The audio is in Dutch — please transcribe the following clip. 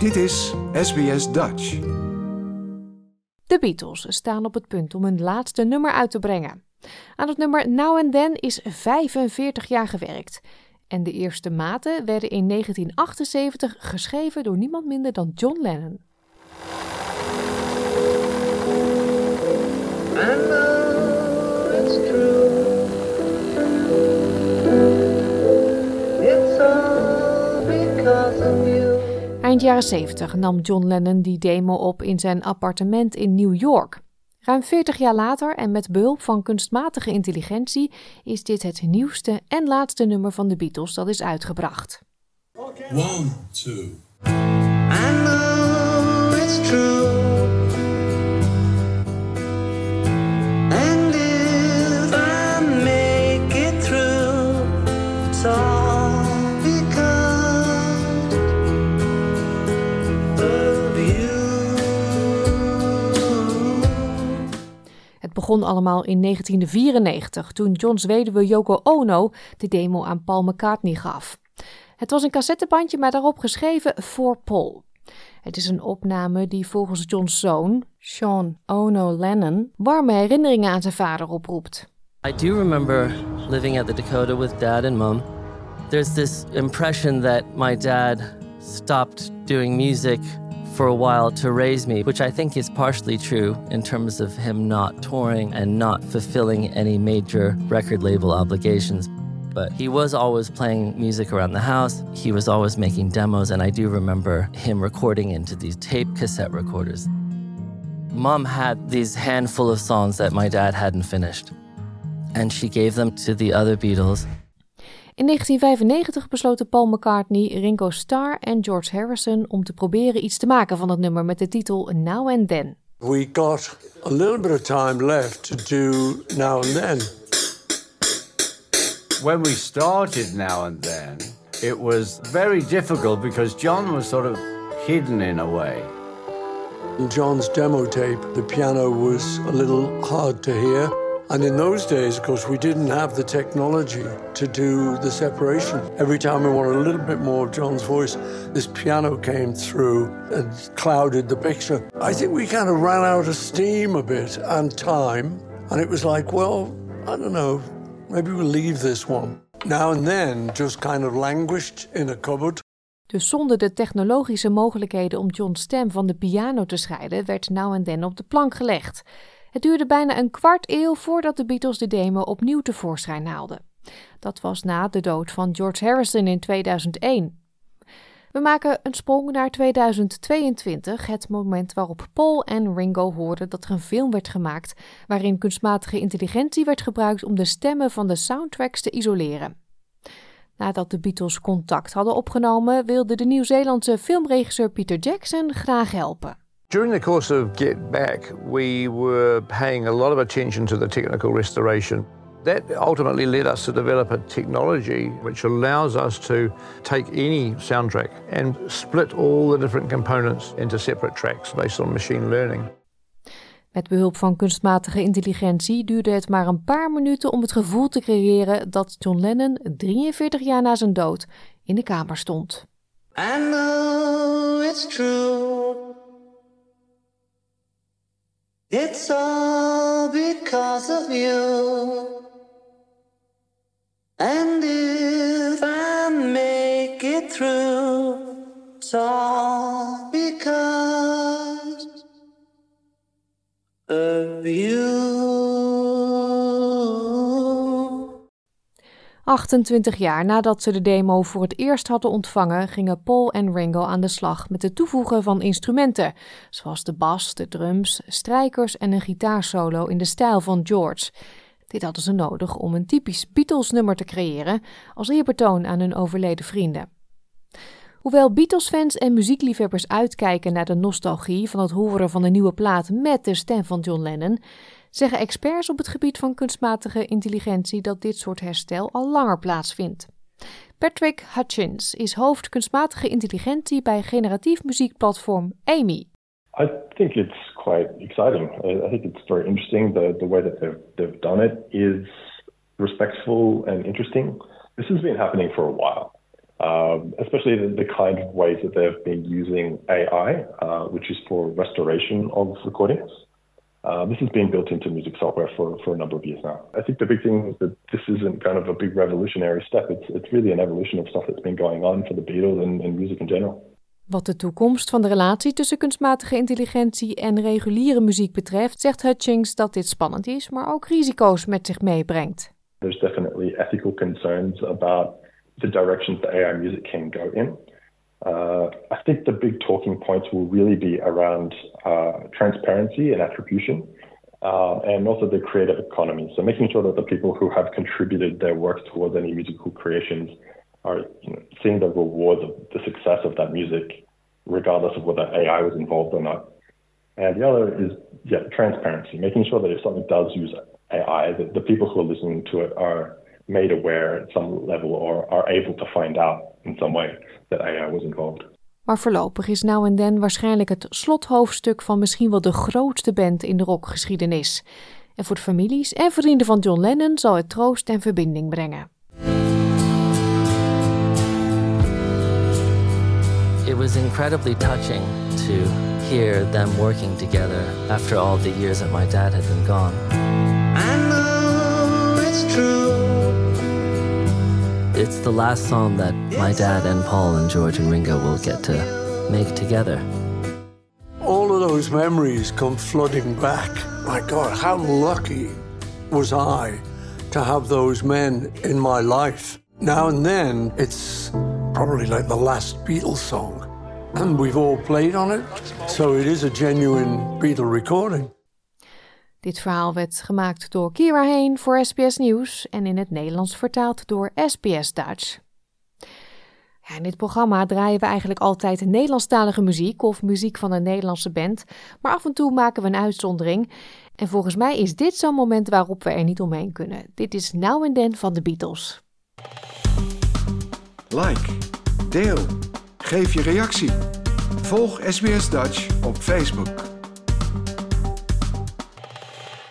Dit is SBS Dutch. De Beatles staan op het punt om hun laatste nummer uit te brengen. Aan het nummer Now and Then is 45 jaar gewerkt. En de eerste maten werden in 1978 geschreven door niemand minder dan John Lennon. Eind jaren 70 nam John Lennon die demo op in zijn appartement in New York. Ruim 40 jaar later en met behulp van kunstmatige intelligentie is dit het nieuwste en laatste nummer van de Beatles dat is uitgebracht. One, two. I know it's true. Begon allemaal in 1994 toen John's weduwe Yoko Ono de demo aan Paul McCartney gaf. Het was een cassettebandje, maar daarop geschreven voor Paul. Het is een opname die volgens John's zoon, Sean Ono Lennon, warme herinneringen aan zijn vader oproept. I do remember living at the Dakota with dad and mom. There's this impression that my dad stopped doing music for a while to raise me, which I think is partially true in terms of him not touring and not fulfilling any major record label obligations. But he was always playing music around the house. He was always making demos, and I do remember him recording into these tape cassette recorders. Mom had these handful of songs that my dad hadn't finished and she gave them to the other Beatles. In 1995 besloten Paul McCartney, Ringo Starr en George Harrison om te proberen iets te maken van het nummer met de titel Now and Then. We got a little bit of time left to do now and then. when we started now and then, it was very difficult because John was sort of hidden in a way. In John's demo tape, the piano was a little hard to hear. And in those days, of course, we didn't have the technology to do the separation. Every time we wanted a little bit more of John's voice, this piano came through and clouded the picture. I think we kind of ran out of steam a bit and time. And it was like, well, I don't know, maybe we'll leave this one. Now and then just kind of languished in a cupboard. Dus zonder de technologische mogelijkheden om John's stem van de piano te scheiden, werd Now and Then op de plank gelegd. Het duurde bijna een kwart eeuw voordat de Beatles de demo opnieuw tevoorschijn haalden. Dat was na de dood van George Harrison in 2001. We maken een sprong naar 2022, het moment waarop Paul en Ringo hoorden dat er een film werd gemaakt waarin kunstmatige intelligentie werd gebruikt om de stemmen van de soundtracks te isoleren. Nadat de Beatles contact hadden opgenomen, wilde de Nieuw-Zeelandse filmregisseur Peter Jackson graag helpen. During the course of Get Back, we were paying a lot of attention to the technical restoration. That ultimately led us to develop a technology which allows us to take any soundtrack and split all the different components into separate tracks based on machine learning. Met behulp van kunstmatige intelligentie duurde het maar een paar minuten om het gevoel te creëren dat John Lennon 43 jaar na zijn dood in de kamer stond. I know it's true. It's all because of you. And if I make it through, 28 jaar nadat ze de demo voor het eerst hadden ontvangen, gingen Paul en Ringo aan de slag met het toevoegen van instrumenten, zoals de bas, de drums, strijkers en een gitaarsolo in de stijl van George. Dit hadden ze nodig om een typisch Beatles-nummer te creëren als eerbetoon aan hun overleden vrienden. Hoewel Beatles-fans en muziekliefhebbers uitkijken naar de nostalgie van het horen van de nieuwe plaat met de stem van John Lennon, zeggen experts op het gebied van kunstmatige intelligentie dat dit soort herstel al langer plaatsvindt. Patrick Hutchins is hoofd kunstmatige intelligentie bij generatief muziekplatform Amy. I think it's quite exciting. I, think it's very interesting. The the way that they've they've done it is respectful and interesting. This has been happening for a while. um, especially the, the, kind of ways that they've been using AI, uh, which is for restoration of recordings. Uh, this has been built into music software for, for a number of years now. I think the big thing is that this isn't kind of a big revolutionary step. It's, it's really an evolution of stuff that's been going on for the Beatles and, and music in general. Wat de toekomst van de relatie tussen kunstmatige intelligentie en reguliere muziek betreft, zegt Hutchings dat dit spannend is, maar ook risico's met zich meebrengt. There's definitely ethical concerns about the directions the AI music can go in. Uh, I think the big talking points will really be around uh, transparency and attribution, uh, and also the creative economy. So making sure that the people who have contributed their work towards any musical creations are you know, seeing the rewards of the success of that music, regardless of whether AI was involved or not. And the other is yeah, transparency, making sure that if something does use AI, that the people who are listening to it are made aware at some level or are able to find out in some way that AI was involved. Maar voorlopig is Now and Then waarschijnlijk het slothoofdstuk van misschien wel de grootste band in de rockgeschiedenis. En voor de families en vrienden van John Lennon zal het troost en verbinding brengen. It was incredibly touching to hear them working together after all the years that my dad had been gone. I know it's true. It's the last song that my dad and Paul and George and Ringo will get to make together. All of those memories come flooding back. My God, how lucky was I to have those men in my life? Now and then, it's probably like the last Beatles song. And we've all played on it, so it is a genuine Beatle recording. Dit verhaal werd gemaakt door Kira Heen voor SBS Nieuws en in het Nederlands vertaald door SBS Dutch. Ja, in dit programma draaien we eigenlijk altijd Nederlandstalige muziek of muziek van een Nederlandse band, maar af en toe maken we een uitzondering. En volgens mij is dit zo'n moment waarop we er niet omheen kunnen. Dit is Now and Then van de Beatles. Like, deel, geef je reactie. Volg SBS Dutch op Facebook.